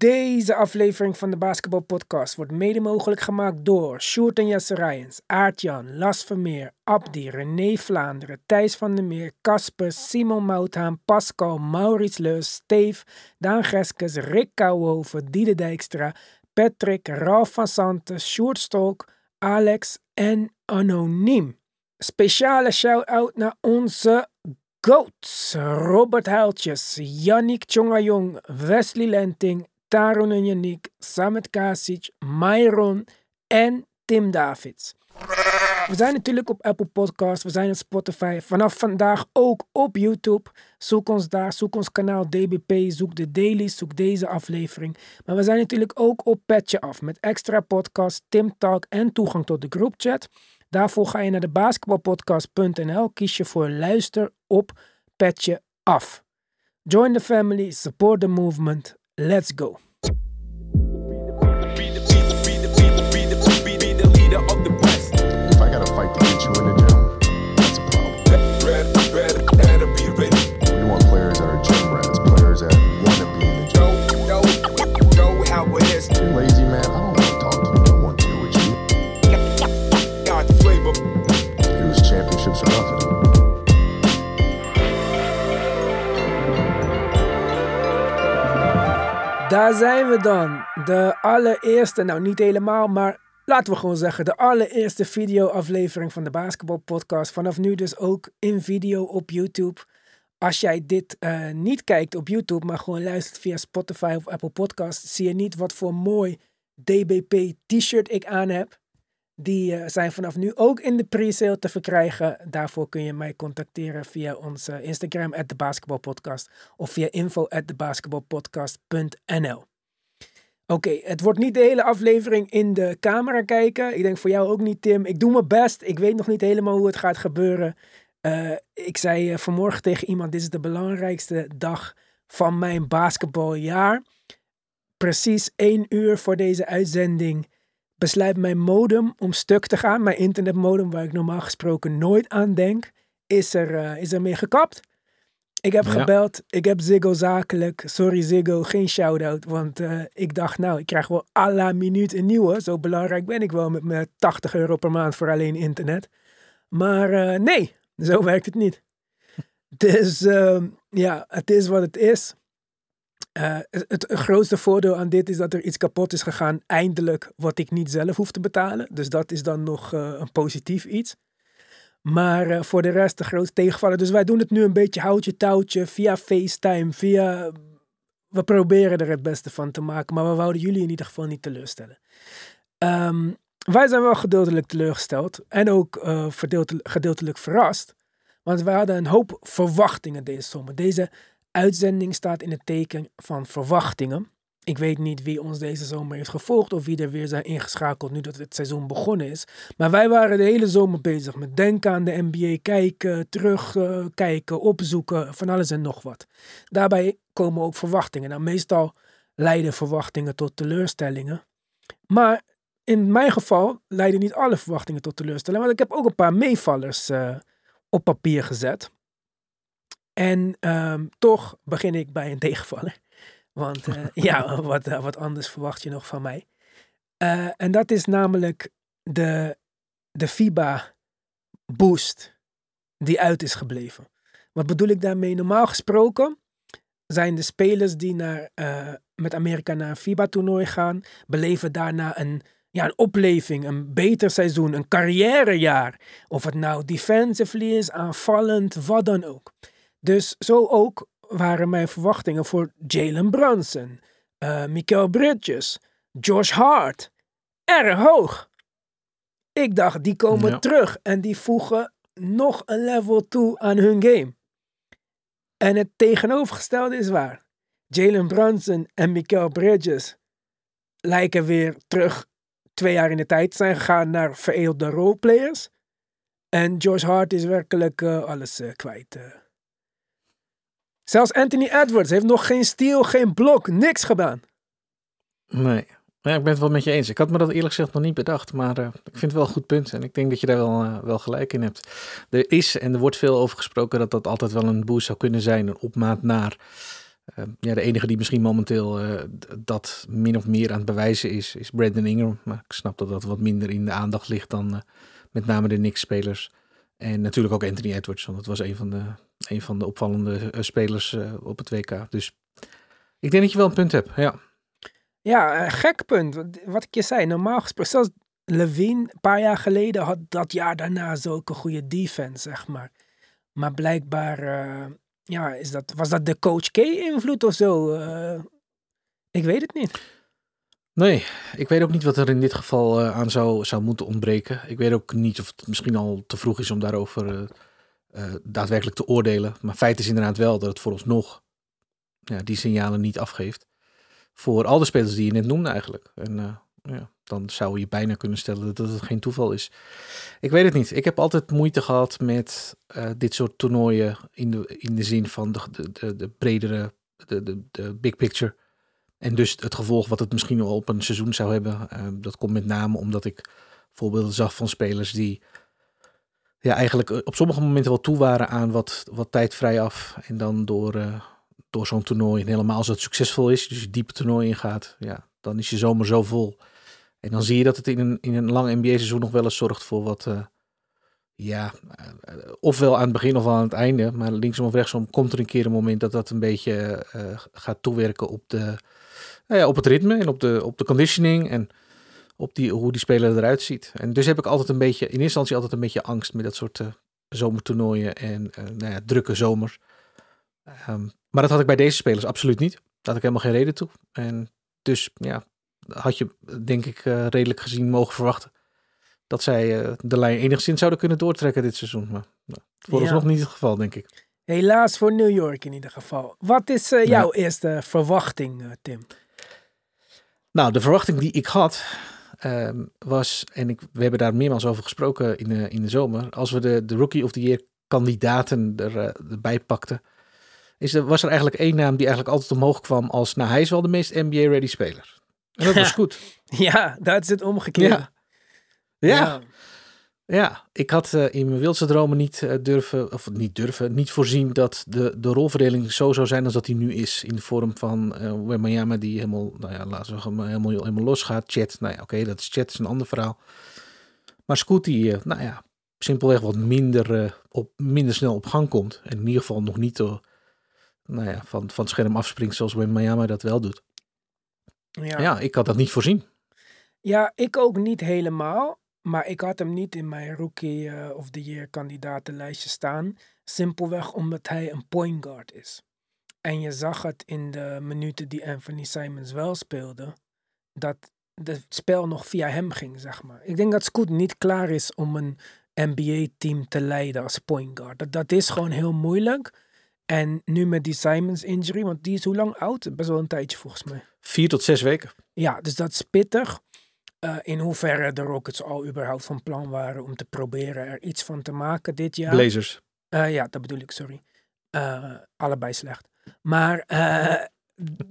Deze aflevering van de Basketball Podcast wordt mede mogelijk gemaakt door Sjoerd en Jesse Rijens, Aart-Jan, Las Vermeer, Abdi, René Vlaanderen, Thijs van der Meer, Casper, Simon Mouthaan, Pascal, Maurits Leus, Steve, Daan Geskes, Rick Kouwhoven, Diede Dijkstra, Patrick, Ralf van Santen, Sjoerd Stolk, Alex en Anoniem. Speciale shout-out naar onze GOATs. Robert Huiltjes, Yannick Tjongajong, Wesley Lenting, Taron en Yannick, Samet Kasic, Myron en Tim Davids. We zijn natuurlijk op Apple Podcasts, we zijn op Spotify. Vanaf vandaag ook op YouTube. Zoek ons daar, zoek ons kanaal DBP, zoek de dailies, zoek deze aflevering. Maar we zijn natuurlijk ook op Petje Af met extra podcasts, Tim Talk en toegang tot de groupchat. Daarvoor ga je naar de basketbalpodcast.nl, kies je voor luister op Petje Af. Join the family, support the movement. Let's go. Daar zijn we dan. De allereerste, nou niet helemaal, maar laten we gewoon zeggen, de allereerste video-aflevering van de Basketball Podcast. Vanaf nu dus ook in video op YouTube. Als jij dit eh, niet kijkt op YouTube, maar gewoon luistert via Spotify of Apple Podcast, zie je niet wat voor mooi DBP t-shirt ik aan heb. Die eh, zijn vanaf nu ook in de pre-sale te verkrijgen. Daarvoor kun je mij contacteren via onze Instagram, at de. Of via info at thebasketballpodcast.nl Oké, het wordt niet de hele aflevering in de camera kijken. Ik denk voor jou ook niet, Tim. Ik doe mijn best. Ik weet nog niet helemaal hoe het gaat gebeuren. Eh, ik zei eh, vanmorgen tegen iemand, dit is de belangrijkste dag van mijn basketbaljaar. Precies één uur voor deze uitzending besluit mijn modem om stuk te gaan. Mijn internetmodem, waar ik normaal gesproken nooit aan denk, is er, eh, is er mee gekapt. Ik heb Ja. gebeld, ik heb Ziggo zakelijk. Sorry Ziggo, geen shout-out. Want eh, ik dacht, nou, ik krijg wel à la minuut een nieuwe. Zo belangrijk ben ik wel met mijn 80 euro per maand voor alleen internet. Maar eh, nee, zo werkt het niet. Dus ehm, ja, het is wat het is. Eh, het, grootste voordeel aan dit is dat er iets kapot is gegaan, eindelijk, wat ik niet zelf hoef te betalen. Dus dat is dan nog eh, een positief iets. Maar eh, voor de rest de grootste tegenvallen. Dus wij doen het nu een beetje houtje touwtje, via FaceTime, via... We proberen er het beste van te maken, maar we wouden jullie in ieder geval niet teleurstellen. Ehm, wij zijn wel gedeeltelijk teleurgesteld en ook gedeeltelijk verrast. Want we hadden een hoop verwachtingen deze zomer. Deze uitzending staat in het teken van verwachtingen. Ik weet niet wie ons deze zomer heeft gevolgd of wie er weer zijn ingeschakeld nu dat het seizoen begonnen is. Maar wij waren de hele zomer bezig met denken aan de NBA, kijken, terugkijken, kijken, opzoeken, van alles en nog wat. Daarbij komen ook verwachtingen. Nou, meestal leiden verwachtingen tot teleurstellingen. Maar in mijn geval leiden niet alle verwachtingen tot teleurstellingen. Want ik heb ook een paar meevallers eh, op papier gezet. En ehm, toch begin ik bij een tegenvaller. Want eh, ja, wat, eh, wat anders verwacht je nog van mij. Eh, en dat is namelijk de, de FIBA boost die uit is gebleven. Wat bedoel ik daarmee? Normaal gesproken zijn de spelers die naar, met Amerika naar een FIBA-toernooi gaan, beleven daarna een, ja, een opleving, een beter seizoen, een carrièrejaar. Of het nou defensively is, aanvallend, wat dan ook. Dus zo ook waren mijn verwachtingen voor Jalen Brunson, eh Mikael Bridges, Josh Hart erg hoog. Ik dacht, die komen Ja. terug en die voegen nog een level toe aan hun game. En het tegenovergestelde is waar. Jalen Brunson en Mikael Bridges lijken weer terug twee jaar in de tijd te zijn gegaan naar veredelde roleplayers. En Josh Hart is werkelijk eh, alles eh, kwijt. Zelfs Anthony Edwards heeft nog geen steal, geen blok, niks gedaan. Nee. Ja, ik ben het wel met je eens. Ik had me dat eerlijk gezegd nog niet bedacht, maar eh, ik vind het wel een goed punt. En ik denk dat je daar wel, eh, wel gelijk in hebt. Er is en er wordt veel over gesproken dat dat altijd wel een boost zou kunnen zijn, een opmaat naar. Uh, ja, de enige die misschien momenteel dat min of meer aan het bewijzen is, is Brandon Ingram. Maar ik snap dat dat wat minder in de aandacht ligt dan met name de Knicks-spelers. En natuurlijk ook Anthony Edwards, want dat was een van de, een van de opvallende spelers op het WK. Dus ik denk dat je wel een punt hebt, ja. Ja, gek punt. Wat ik je zei, normaal gesproken, zelfs Levine een paar jaar geleden had dat jaar daarna zulke goede defense, zeg maar. Maar blijkbaar ja, is dat, was dat de Coach K-invloed of zo? Uh, ik weet het niet. Nee, ik weet ook niet wat er in dit geval uh, aan zou, zou moeten ontbreken. Ik weet ook niet of het misschien al te vroeg is om daarover uh, daadwerkelijk te oordelen. Maar feit is inderdaad wel dat het voor ons nog ja, die signalen niet afgeeft. Voor al de spelers die je net noemde eigenlijk. En ja, dan zou je bijna kunnen stellen dat het geen toeval is. Ik weet het niet. Ik heb altijd moeite gehad met uh, dit soort toernooien in de, in de zin van de, de, de, bredere, de, de, de big picture. En dus het gevolg wat het misschien wel op een seizoen zou hebben. Uh, dat komt met name omdat ik voorbeelden zag van spelers die ja, eigenlijk op sommige momenten wel toe waren aan wat, wat tijd vrij af. En dan door, uh, door zo'n toernooi, en helemaal als het succesvol is, dus je diepe toernooi ingaat, ja, dan is je zomer zo vol en dan zie je dat het in een, in een lang NBA-seizoen nog wel eens zorgt voor wat, uh, ja, uh, ofwel aan het begin of aan het einde, maar linksom of rechtsom komt er een keer een moment dat dat een beetje gaat toewerken op, de, ja, op het ritme en op de, op de conditioning en op die, hoe die speler eruit ziet. En dus heb ik altijd een beetje, in eerste instantie altijd een beetje angst met dat soort zomertoernooien en nou ja, drukke zomers. Um, maar dat had ik bij deze spelers absoluut niet. Daar had ik helemaal geen reden toe. En dus ja, had je denk ik uh, redelijk gezien mogen verwachten dat zij uh, de lijn enigszins zouden kunnen doortrekken dit seizoen. Maar nou, vooralsnog ja. niet het geval, denk ik. Helaas voor New York in ieder geval. Wat is uh, jouw ja. eerste verwachting, Tim? Nou, de verwachting die ik had ehm, was, en ik, we hebben daar meermaals over gesproken in de, in de zomer, als we de, de Rookie of the Year kandidaten er, erbij pakten, is er, was er eigenlijk één naam die eigenlijk altijd omhoog kwam als, nou hij is wel de meest NBA-ready speler. En dat was goed. ja, dat is het omgekeerde. Ja. Ja. ja. Ja. ik had uh, in mijn wildste dromen niet uh, durven, of niet durven, niet voorzien dat de, de rolverdeling zo zou zijn als dat die nu is. In de vorm van uh, Miami die helemaal, nou ja, laten we zeggen, helemaal, helemaal los gaat. Chat, nou ja, oké, dat is chat, is een ander verhaal. Maar Scoot die, nou ja, simpelweg wat minder, op, minder snel op gang komt. En in ieder geval nog niet nou ja, van, van het scherm afspringt zoals Miami dat wel doet. Ja. ja, ik had dat niet voorzien. Ja, ik ook niet helemaal. Maar ik had hem niet in mijn rookie uh, of the year kandidatenlijstje staan. Simpelweg omdat hij een point guard is. En je zag het in de minuten die Anthony Simons wel speelde. Dat het spel nog via hem ging, zeg maar. Ik denk dat Scoot niet klaar is om een NBA-team te leiden als point guard. Dat, dat is gewoon heel moeilijk. En nu met die Simons injury, want die is hoe lang oud? Best wel een tijdje volgens mij. Vier tot zes weken. Ja, dus dat is pittig. Uh, in hoeverre de Rockets al überhaupt van plan waren om te proberen er iets van te maken dit jaar. Blazers. Uh, ja, dat bedoel ik, sorry. Uh, allebei slecht. Maar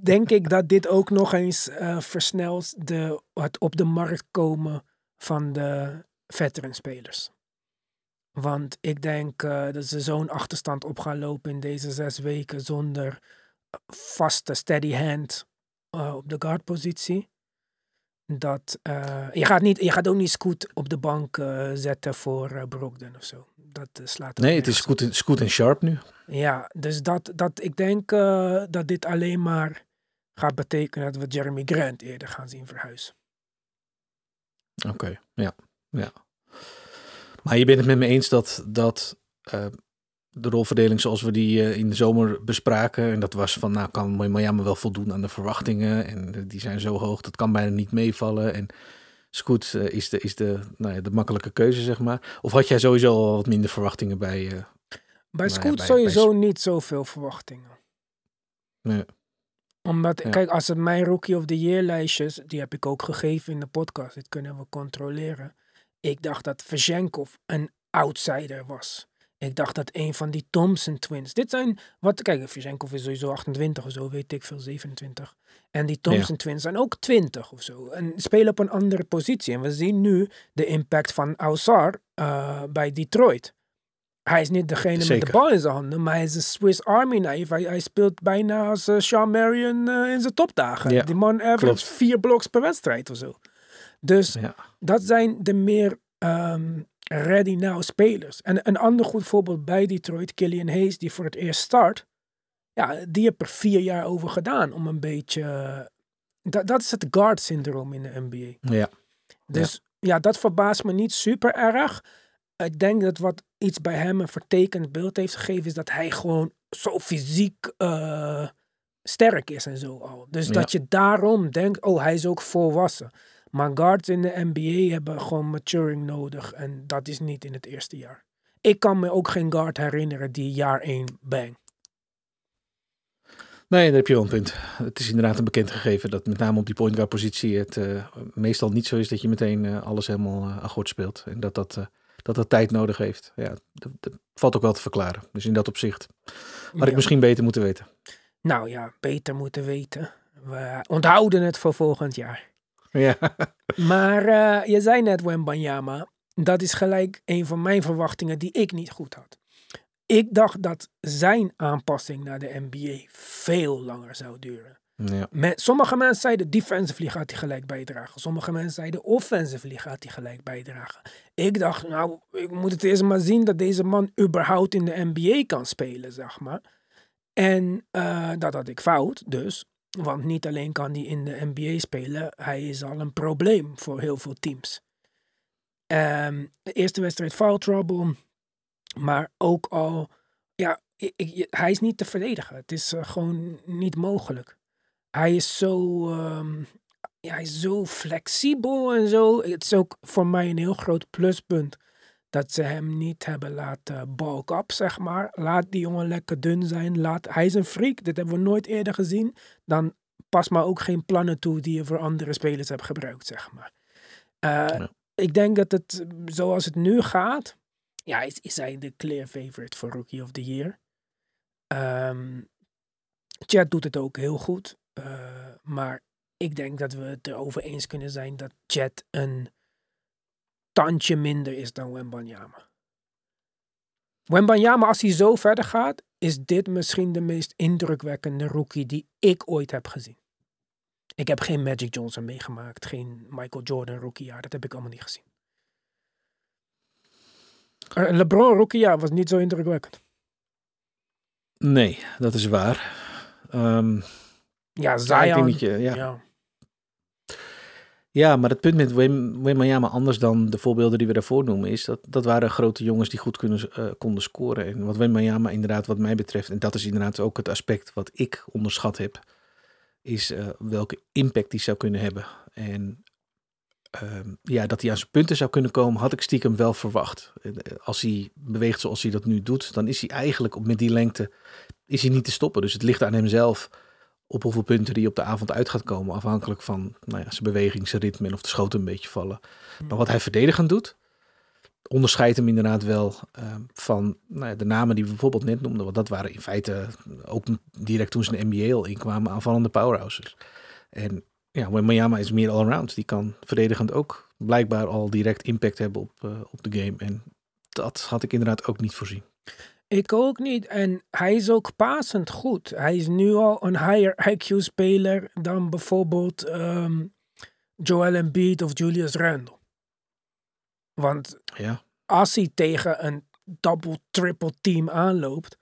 denk ik dat dit ook nog eens versnelt de, het op de markt komen van de veteran spelers. Want ik denk dat ze zo'n achterstand op gaan lopen in deze zes weken zonder vaste steady hand op de guardpositie. Dat uh, je, gaat niet, je gaat ook niet Scoot op de bank zetten voor Brogdon of zo. Dat slaat Nee, het is Scoot en, Scoot en Sharp nu. Ja, dus dat, dat, ik denk dat dit alleen maar gaat betekenen dat we Jeremy Grant eerder gaan zien verhuizen. Oké, okay, ja. ja. Maar je bent het met me eens dat, dat uh, de rolverdeling zoals we die uh, in de zomer bespraken. En dat was van, nou kan Miami wel voldoen aan de verwachtingen. En die zijn zo hoog, dat kan bijna niet meevallen. En Scoot uh, is, de, is de, nou ja, de makkelijke keuze, zeg maar. Of had jij sowieso al wat minder verwachtingen bij... bij Scoot nou ja, sowieso bij... niet zoveel verwachtingen. Nee. Omdat, ja. kijk, als het mijn Rookie of the Year lijstjes, die heb ik ook gegeven in de podcast. Dit kunnen we controleren. Ik dacht dat Vezenkov een outsider was. Ik dacht dat een van die Thompson twins. Dit zijn wat. Kijk, Vezenkov is sowieso 28 of zo, weet ik veel, 27. En die Thompson ja. twins zijn ook 20 of zo. En spelen op een andere positie. En we zien nu de impact van Ausar uh, bij Detroit. Hij is niet degene met de bal in zijn handen, maar hij is een Swiss Army knife. Hij, hij speelt bijna als eh, Sean Marion eh, in zijn topdagen. Ja, Die man average vier blocks per wedstrijd of zo. Dus Ja. dat zijn de meer ehm, ready now spelers. En een ander goed voorbeeld bij Detroit, Killian Hayes, die voor het eerst start. Ja, die heeft er vier jaar over gedaan om een beetje... eh, dat, dat is het guard syndroom in de NBA. Ja. Dus ja. dat verbaast me niet super erg. Ik denk dat wat iets bij hem een vertekend beeld heeft gegeven, is dat hij gewoon zo fysiek eh, sterk is en zo al. Dus Ja. dat je daarom denkt, oh, hij is ook volwassen. Maar guards in de NBA hebben gewoon maturing nodig en dat is niet in het eerste jaar. Ik kan me ook geen guard herinneren die jaar 1 bang. Nee, daar heb je wel een punt. Het is inderdaad een bekend gegeven dat met name op die point guard positie het eh, meestal niet zo is dat je meteen eh, alles helemaal uh, akkoord speelt. En dat dat, eh, dat dat tijd nodig heeft. Ja, dat, dat valt ook wel te verklaren. Dus in dat opzicht had Ja. ik misschien beter moeten weten. Nou ja, beter moeten weten. We onthouden het voor volgend jaar. Ja, Maar eh, je zei net Wembanyama. Dat is gelijk een van mijn verwachtingen die ik niet goed had. Ik dacht dat zijn aanpassing naar de NBA veel langer zou duren. ja. Sommige mensen zeiden defensively gaat hij gelijk bijdragen. Sommige mensen zeiden offensively gaat hij gelijk bijdragen. Ik dacht, nou, ik moet het eerst maar zien dat deze man überhaupt in de NBA kan spelen, zeg maar. En eh, dat had ik fout, dus. Want niet alleen kan hij in de NBA spelen, hij is al een probleem voor heel veel teams. Ehm, de eerste wedstrijd foul trouble, maar ook al, ja, ik, hij is niet te verdedigen. Het is eh, gewoon niet mogelijk. Hij is zo, ehm, ja, hij is zo flexibel en zo. Het is ook voor mij een heel groot pluspunt dat ze hem niet hebben laten bulk up, zeg maar. Laat die jongen lekker dun zijn. Laat, hij is een freak, dit hebben we nooit eerder gezien. Dan pas maar ook geen plannen toe die je voor andere spelers hebt gebruikt, zeg maar. Eh, Ik denk dat het, zoals het nu gaat, ja, is, is hij de clear favorite voor Rookie of the Year. Ehm Chad doet het ook heel goed. eh, maar ik denk dat we het erover eens kunnen zijn dat Chad een tandje minder is dan Wembanyama. Wembanyama, als hij zo verder gaat, is dit misschien de meest indrukwekkende rookie die ik ooit heb gezien. Ik heb geen Magic Johnson meegemaakt, geen Michael Jordan rookiejaar, dat heb ik allemaal niet gezien. Eh, LeBron rookiejaar was niet zo indrukwekkend. Nee, dat is waar. Ehm, Ja, ik Zion. ja. ja. Ja, maar het punt met Wim- Wembanyama, anders dan de voorbeelden die we daarvoor noemen, is dat dat waren grote jongens die goed kunnen, eh, konden scoren. En wat Wembanyama inderdaad, wat mij betreft, en dat is inderdaad ook het aspect wat ik onderschat heb, is eh, welke impact die zou kunnen hebben. En ehm, ja, dat hij aan zijn punten zou kunnen komen, had ik stiekem wel verwacht. Eh, Als hij beweegt zoals hij dat nu doet, dan is hij eigenlijk met die lengte is hij niet te stoppen. Dus het ligt aan hemzelf op hoeveel punten hij op de avond uit gaat komen. Afhankelijk van nou ja, zijn beweging, zijn ritme en of de schoten een beetje vallen. Maar wat hij verdedigend doet, onderscheidt hem inderdaad wel eh, van nou ja, de namen die we bijvoorbeeld net noemden. Want dat waren in feite ook direct toen ze de NBA al inkwamen aanvallende powerhouses. En ja, Wembanyama is meer allround. Die kan verdedigend ook blijkbaar al direct impact hebben op, eh, op de game. En dat had ik inderdaad ook niet voorzien. Ik ook niet. En hij is ook passend goed. Hij is nu al een higher IQ-speler dan bijvoorbeeld ehm, Joel Embiid of Julius Randle. Want Ja, als hij tegen een double-triple team aanloopt,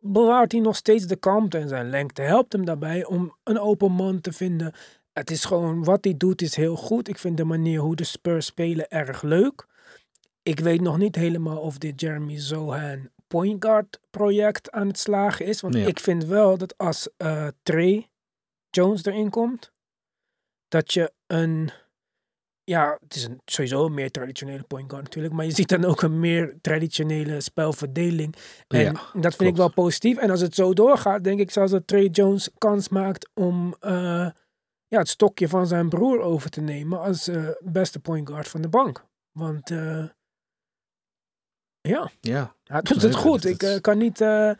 bewaart hij nog steeds de kalmte en zijn lengte. Helpt hem daarbij om een open man te vinden. Het is gewoon, wat hij doet is heel goed. Ik vind de manier hoe de Spurs spelen erg leuk. Ik weet nog niet helemaal of dit Jeremy Zohan point guard project aan het slagen is. Want Ja. ik vind wel dat als eh Trey Jones erin komt, dat je een ja, het is een, sowieso een meer traditionele point guard natuurlijk. Maar je ziet dan ook een meer traditionele spelverdeling. En Ja, dat vind ik wel positief. En als het zo doorgaat, denk ik zelfs dat Trey Jones kans maakt om eh, ja, het stokje van zijn broer over te nemen als eh, beste point guard van de bank. Want eh, ja, ja. hij doet het goed. Ik eh, kan niet. eh,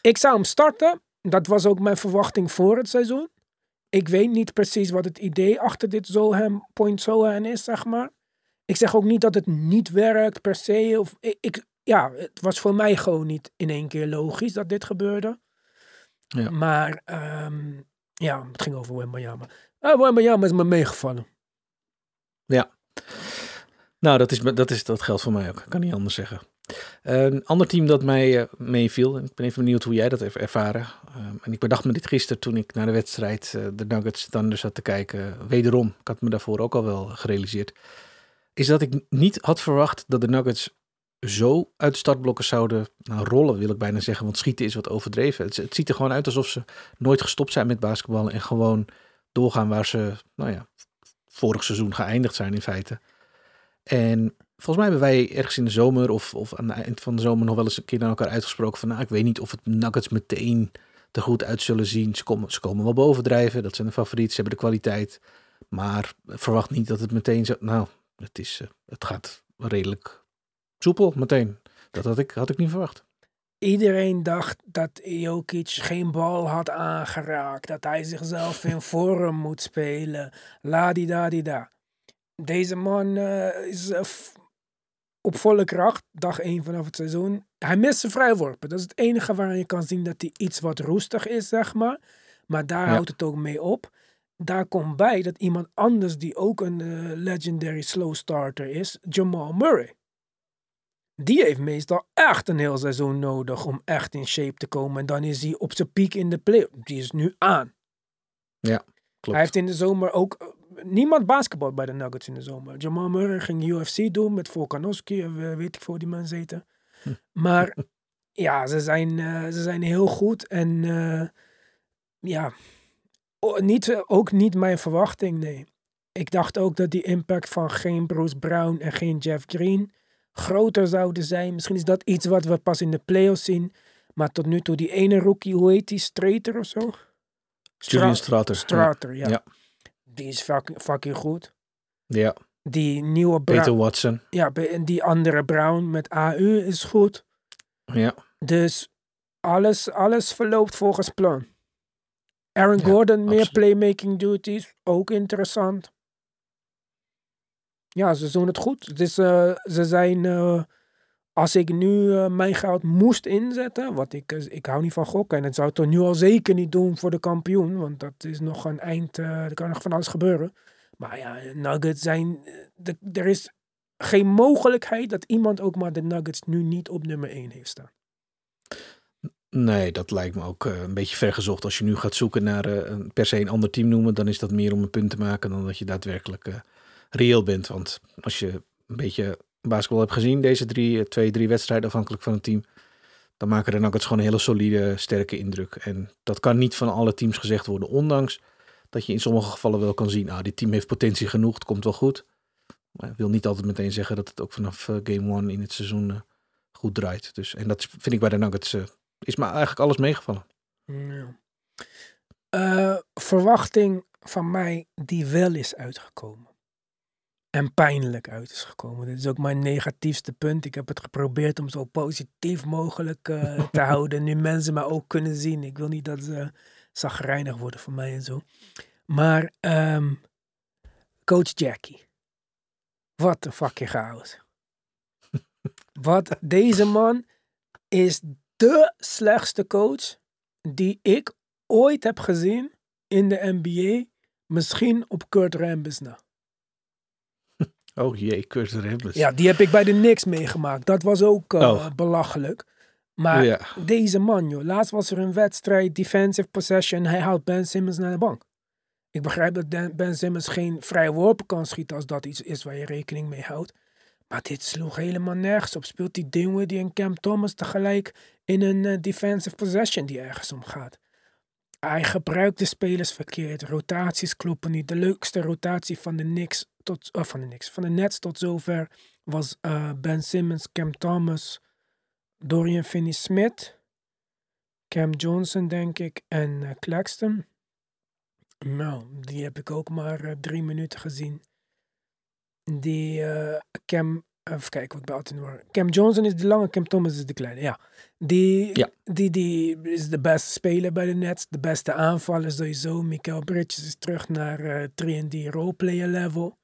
ik zou hem starten. Dat was ook mijn verwachting voor het seizoen. Ik weet niet precies wat het idee achter dit Zohan, Point Zohan is, zeg maar. Ik zeg ook niet dat het niet werkt per se. Of ik, ik, ja, het was voor mij gewoon niet in één keer logisch dat dit gebeurde. Ja. Maar ehm, ja, het ging over Wembanyama. Uh, Wembanyama is me meegevallen. Nou, dat, is, dat, is, dat geldt voor mij ook. Kan niet anders zeggen. Een ander team dat mij eh, meeviel. Ik ben even benieuwd hoe jij dat heeft ervaren. Ehm, en ik bedacht me dit gisteren toen ik naar de wedstrijd eh, de Nuggets Thunder zat te kijken. Wederom, ik had me daarvoor ook al wel gerealiseerd. Is dat ik niet had verwacht dat de Nuggets zo uit startblokken zouden nou, rollen, wil ik bijna zeggen. Want schieten is wat overdreven. Het, het ziet er gewoon uit alsof ze nooit gestopt zijn met basketballen. En gewoon doorgaan waar ze, nou ja, vorig seizoen geëindigd zijn in feite. En volgens mij hebben wij ergens in de zomer of, of aan het eind van de zomer nog wel eens een keer naar elkaar uitgesproken van, nou, ik weet niet of het Nuggets meteen er goed uit zullen zien. Ze komen, ze komen wel bovendrijven, dat zijn de favorieten, ze hebben de kwaliteit. Maar verwacht niet dat het meteen zo, nou, het, is, eh, het gaat redelijk soepel meteen. Dat had ik, had ik niet verwacht. Iedereen dacht dat Jokic geen bal had aangeraakt. Dat hij zichzelf in vorm moet spelen. La di da di da. Deze man eh, is eh, op volle kracht. Dag 1 vanaf het seizoen. Hij mist zijn vrijworpen. Dat is het enige waarin je kan zien dat hij iets wat roestig is, zeg maar. Maar daar Ja. houdt het ook mee op. Daar komt bij dat iemand anders die ook een eh, legendary slow starter is, Jamal Murray. Die heeft meestal echt een heel seizoen nodig om echt in shape te komen. En dan is hij op zijn piek in de play. Die is nu aan. Klopt. Hij heeft in de zomer ook... Niemand basketbal bij de Nuggets in de zomer. Jamal Murray ging UFC doen met Volkanovski. en eh, weet ik voor die man zeten. Maar ja, ze zijn, eh, ze zijn heel goed. En eh, ja, o- niet, ook niet mijn verwachting, nee. Ik dacht ook dat die impact van geen Bruce Brown en geen Jeff Green groter zouden zijn. Misschien is dat iets wat we pas in de playoffs zien. Maar tot nu toe, die ene rookie, hoe heet die? Strater of zo? Julian Stra- Strater. Strater, ja. Ja. Die is fucking, fucking goed. Ja, Die nieuwe Peter Brown, Watson. ja, en die andere Brown met AU is goed. Ja, Dus alles, alles verloopt volgens plan. Aaron Ja, Gordon, meer absoluut. playmaking duties, ook interessant. Ja, ze doen het goed. Dus ze zijn, eh, als ik nu eh, mijn geld moest inzetten, wat ik, eh, ik hou niet van gokken en het zou het er nu al zeker niet doen voor de kampioen, want dat is nog een eind, eh, er kan nog van alles gebeuren. Maar ja, Nuggets zijn, de, er is geen mogelijkheid dat iemand ook maar de Nuggets nu niet op nummer 1 heeft staan. nee, dat lijkt me ook een beetje vergezocht. Als je nu gaat zoeken naar een, per se een ander team noemen, dan is dat meer om een punt te maken dan dat je daadwerkelijk reëel bent. Want als je een beetje basketbal hebt gezien, deze drie, eh, twee, drie wedstrijden afhankelijk van het team, dan maken de Nuggets gewoon een hele solide, sterke indruk. En dat kan niet van alle teams gezegd worden, ondanks dat je in sommige gevallen wel kan zien, nou, dit team heeft potentie genoeg, het komt wel goed. Maar ik wil niet altijd meteen zeggen dat het ook vanaf eh, game one in het seizoen eh, goed draait. Dus, en dat vind ik bij de Nuggets, is me eigenlijk alles meegevallen. Ja. Verwachting van mij die wel is uitgekomen. En pijnlijk uit is gekomen. Dit is ook mijn negatiefste punt. Ik heb het geprobeerd om zo positief mogelijk eh, te houden. Nu mensen me ook kunnen zien. Ik wil niet dat ze zagrijnig worden voor mij en zo. Maar ehm, coach Jackie. Wat een fucking chaos. Wat deze man is de slechtste coach die ik ooit heb gezien in de NBA. Misschien op Kurt Rambis na. Oh jee, Kurt Rambis. Ja, die heb ik bij de Knicks meegemaakt. Dat was ook eh, Oh. belachelijk. Maar Ja. deze man, joh. Laatst was er een wedstrijd, defensive possession. Hij houdt Ben Simmons naar de bank. Ik begrijp dat Ben Simmons geen vrije worpen kan schieten als dat iets is waar je rekening mee houdt. Maar dit sloeg helemaal nergens op. Speelt die Dinwiddie en Cam Thomas tegelijk in een eh, defensive possession die ergens om gaat. Hij gebruikt de spelers verkeerd. Rotaties kloppen niet. De leukste rotatie van de Knicks tot, eh, van de van de Nets tot zover was eh, Ben Simmons, Cam Thomas, Dorian Finney-Smith, Cam Johnson, denk ik, en eh, Claxton. Nou, die heb ik ook maar eh, drie minuten gezien. Die Cam, even kijken, wat ik de war. Cam Johnson is de lange, Cam Thomas is de kleine, ja. Die, Ja. die, die is de beste speler bij de Nets, de beste aanvaller sowieso. Mikael Bridges is terug naar eh 3D roleplayer level.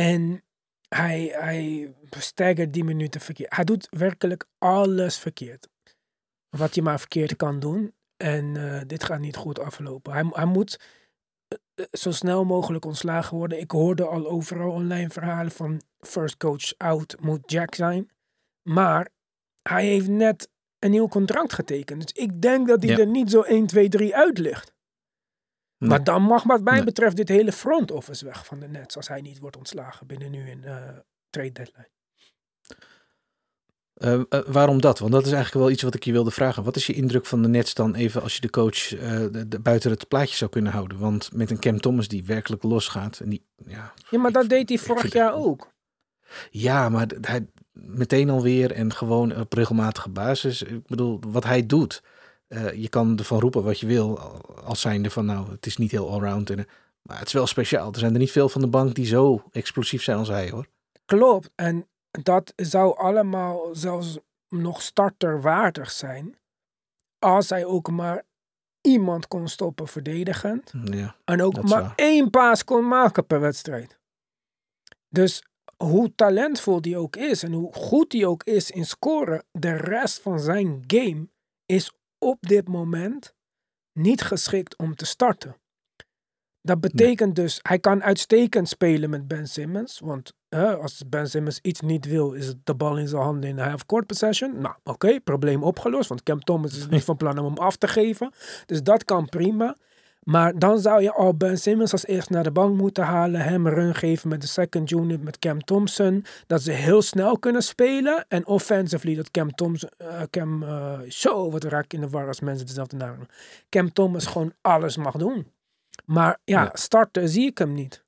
En hij, hij staggert die minuten verkeerd. Hij doet werkelijk alles verkeerd. Wat je maar verkeerd kan doen. En eh, dit gaat niet goed aflopen. Hij, hij moet eh, eh, zo snel mogelijk ontslagen worden. Ik hoorde al overal online verhalen van first coach out moet Jack zijn. Maar hij heeft net een nieuw contract getekend. Dus ik denk dat hij Ja. er niet zo 1, 2, 3 uit ligt. Nee. Maar dan mag wat mij Nee. betreft dit hele front office weg van de Nets. Als hij niet wordt ontslagen binnen nu een eh, trade deadline. Eh, eh, waarom dat? Want dat is eigenlijk wel iets wat ik je wilde vragen. Wat is je indruk van de Nets dan even als je de coach de, de- buiten het plaatje zou kunnen houden? Want met een Cam Thomas die werkelijk losgaat. En die, ja, Ja, maar Ik dat deed hij vorig jaar ook. ja maar hij meteen alweer en gewoon op regelmatige basis. Ik bedoel, wat hij doet. Eh, je kan ervan roepen wat je wil. Als zijnde van nou, het is niet heel allround. En, eh, maar het is wel speciaal. Er zijn er niet veel van de bank die zo explosief zijn als hij hoor. Klopt. En dat zou allemaal zelfs nog starterwaardig zijn. Als hij ook maar iemand kon stoppen verdedigend. Ja, En ook maar waar. één paas kon maken per wedstrijd. Dus hoe talentvol die ook is en hoe goed die ook is in scoren, de rest van zijn game is op dit moment niet geschikt om te starten. Dat betekent dus, hij kan uitstekend spelen met Ben Simmons. Want hè, als Ben Simmons iets niet wil, is het de bal in zijn handen in de half-court possession. Nou, oké, probleem opgelost. Want Cam Thomas is niet van plan om hem af te geven. Dus dat kan prima. Maar dan zou je al Ben Simmons als eerst naar de bank moeten halen. Hem een run geven met de second unit met Cam Thompson. Dat ze heel snel kunnen spelen. En offensively dat Cam Thompson... eh, Cam, eh, zo, wat raak ik in de war als mensen dezelfde naam noemen. Cam Thomas gewoon alles mag doen. Maar ja, Ja. starten zie ik hem niet.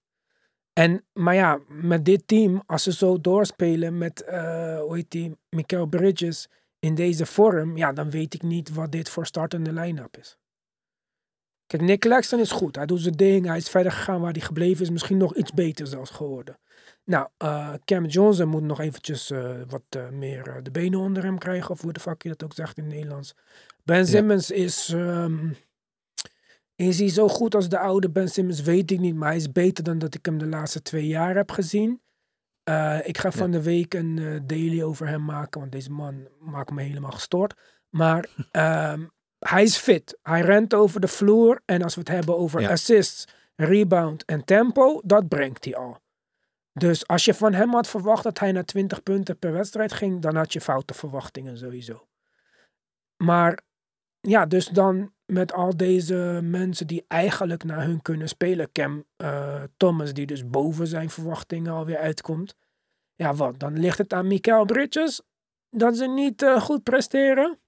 En, maar ja, met dit team, als ze zo doorspelen met, eh hoe heet die, Michael Bridges in deze vorm, ja, dan weet ik niet wat dit voor startende line-up is. Kijk, Nick Claxton is goed. Hij doet zijn ding. Hij is verder gegaan waar hij gebleven is. Misschien nog iets beter zelfs geworden. Nou, eh, Cam Johnson moet nog eventjes eh, wat eh, meer de benen onder hem krijgen. Of hoe de fuck je dat ook zegt in het Nederlands. Ben Simmons is... ehm, is hij zo goed als de oude Ben Simmons? Weet ik niet. Maar hij is beter dan dat ik hem de laatste twee jaar heb gezien. Ik ga van de week een daily over hem maken. Want deze man maakt me helemaal gestoord. Maar ehm, hij is fit. Hij rent over de vloer. En als we het hebben over Ja. assists, rebound en tempo, dat brengt hij al. Dus als je van hem had verwacht dat hij naar 20 punten per wedstrijd ging, dan had je foute verwachtingen sowieso. Maar ja, dus dan met al deze mensen die eigenlijk naar hun kunnen spelen. Cam eh, Thomas, die dus boven zijn verwachtingen alweer uitkomt. Ja, wat? Dan ligt het aan Mikael Bridges dat ze niet eh, goed presteren?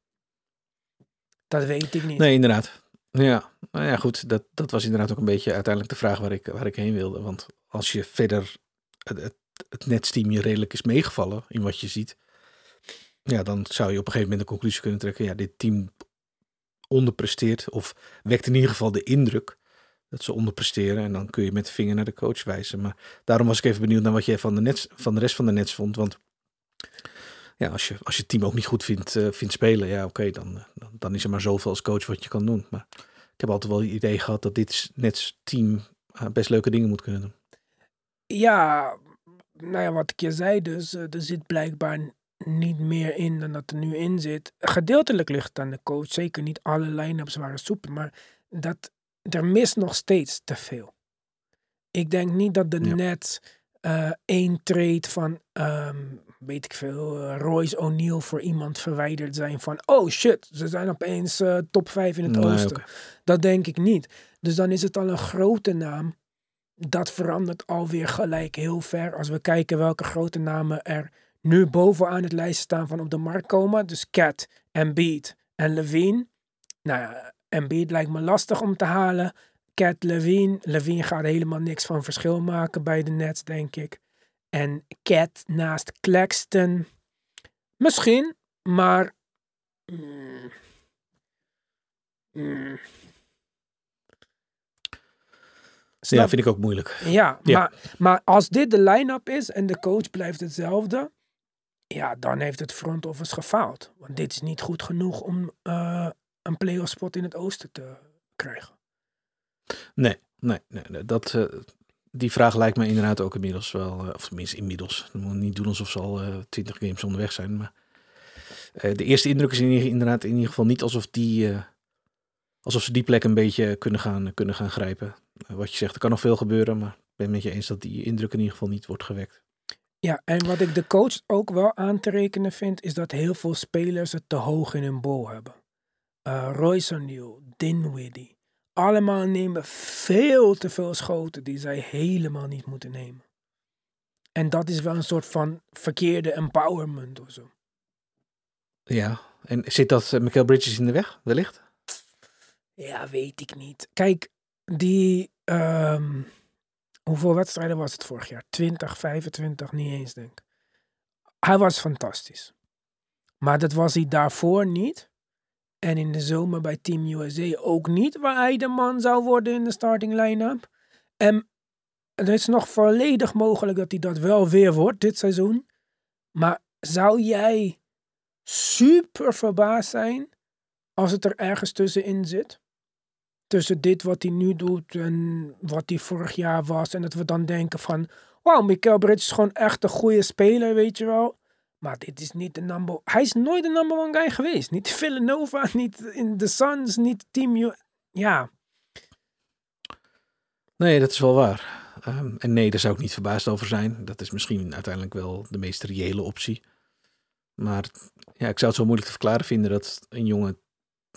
Dat weet ik niet. Nee, inderdaad. Ja, nou ja, goed. Dat, dat was inderdaad ook een beetje uiteindelijk de vraag waar ik, waar ik heen wilde. Want als je verder het, het, het netsteam je redelijk is meegevallen in wat je ziet. Ja, dan zou je op een gegeven moment de conclusie kunnen trekken. Ja, dit team onderpresteert. Of wekt in ieder geval de indruk dat ze onderpresteren. En dan kun je met de vinger naar de coach wijzen. Maar daarom was ik even benieuwd naar wat jij van de, nets, van de rest van de nets vond. Want ja, als je, als je het team ook niet goed vindt, eh, vindt spelen, ja, oké, dan, eh, dan, dan is er maar zoveel als coach wat je kan doen. Maar ik heb altijd wel het idee gehad dat dit nets team eh, best leuke dingen moet kunnen doen. Ja, nou ja, wat ik je zei dus, er zit blijkbaar niet meer in dan dat er nu in zit. Gedeeltelijk ligt het aan de coach, zeker niet alle line-ups waren soepel, maar dat, er mist nog steeds te veel. Ik denk niet dat de Ja. Nets eh, één trade van, ehm, weet ik veel, eh, Royce O'Neal voor iemand verwijderd zijn van, oh shit, ze zijn opeens eh, top 5 in het Nee, oosten. Dat denk ik niet. Dus dan is het al een grote naam. Dat verandert alweer gelijk heel ver. Als we kijken welke grote namen er nu bovenaan het lijst staan van op de markt komen. Dus Cat, Embiid en Levine. Nou ja, Embiid lijkt me lastig om te halen. Cat, Levine. Levine gaat helemaal niks van verschil maken bij de Nets, denk ik. En Cat naast Claxton. Misschien, maar... mm, mm. Ja, Snap vind ik ook moeilijk. ja, Ja. Maar, maar als dit de line-up is en de coach blijft hetzelfde, ja, dan heeft het front office gefaald. Want dit is niet goed genoeg om eh, een playoff spot in het oosten te krijgen. Nee, nee, nee, nee, dat, eh, die vraag lijkt me inderdaad ook inmiddels wel, eh, of tenminste inmiddels. We moeten niet doen alsof ze al eh, twintig games onderweg zijn. Maar eh, de eerste indruk is in ieder- inderdaad in ieder geval niet alsof, die, alsof ze die plek een beetje kunnen gaan, kunnen gaan grijpen. Wat je zegt, er kan nog veel gebeuren, maar ik ben met je eens dat die indruk in ieder geval niet wordt gewekt. Ja, en wat ik de coach ook wel aan te rekenen vind, is dat heel veel spelers het te hoog in hun bol hebben. Royce O'Neal, Dinwiddie, allemaal nemen veel te veel schoten die zij helemaal niet moeten nemen. En dat is wel een soort van verkeerde empowerment of zo. Ja, en zit dat uh, Michael Bridges in de weg, wellicht? Ja, weet ik niet. Kijk, die. ehm, hoeveel wedstrijden was het vorig jaar? 20, 25, niet eens, denk ik. Hij was fantastisch. Maar dat was hij daarvoor niet. En in de zomer bij Team USA ook niet, waar hij de man zou worden in de starting line-up. En het is nog volledig mogelijk dat hij dat wel weer wordt dit seizoen. Maar zou jij super verbaasd zijn als het er ergens tussenin zit? tussen dit wat hij nu doet en wat hij vorig jaar was. En dat we dan denken van, wauw, Michael Bridges is gewoon echt een goede speler, weet je wel. Maar dit is niet de number... Hij is nooit de number one guy geweest. Niet Villanova, niet in de Suns, niet Team... U ja, Nee, dat is wel waar. Um, en nee, daar zou ik niet verbaasd over zijn. Dat is misschien uiteindelijk wel de meest reële optie. Maar ja, ik zou het zo moeilijk te verklaren vinden dat een jongen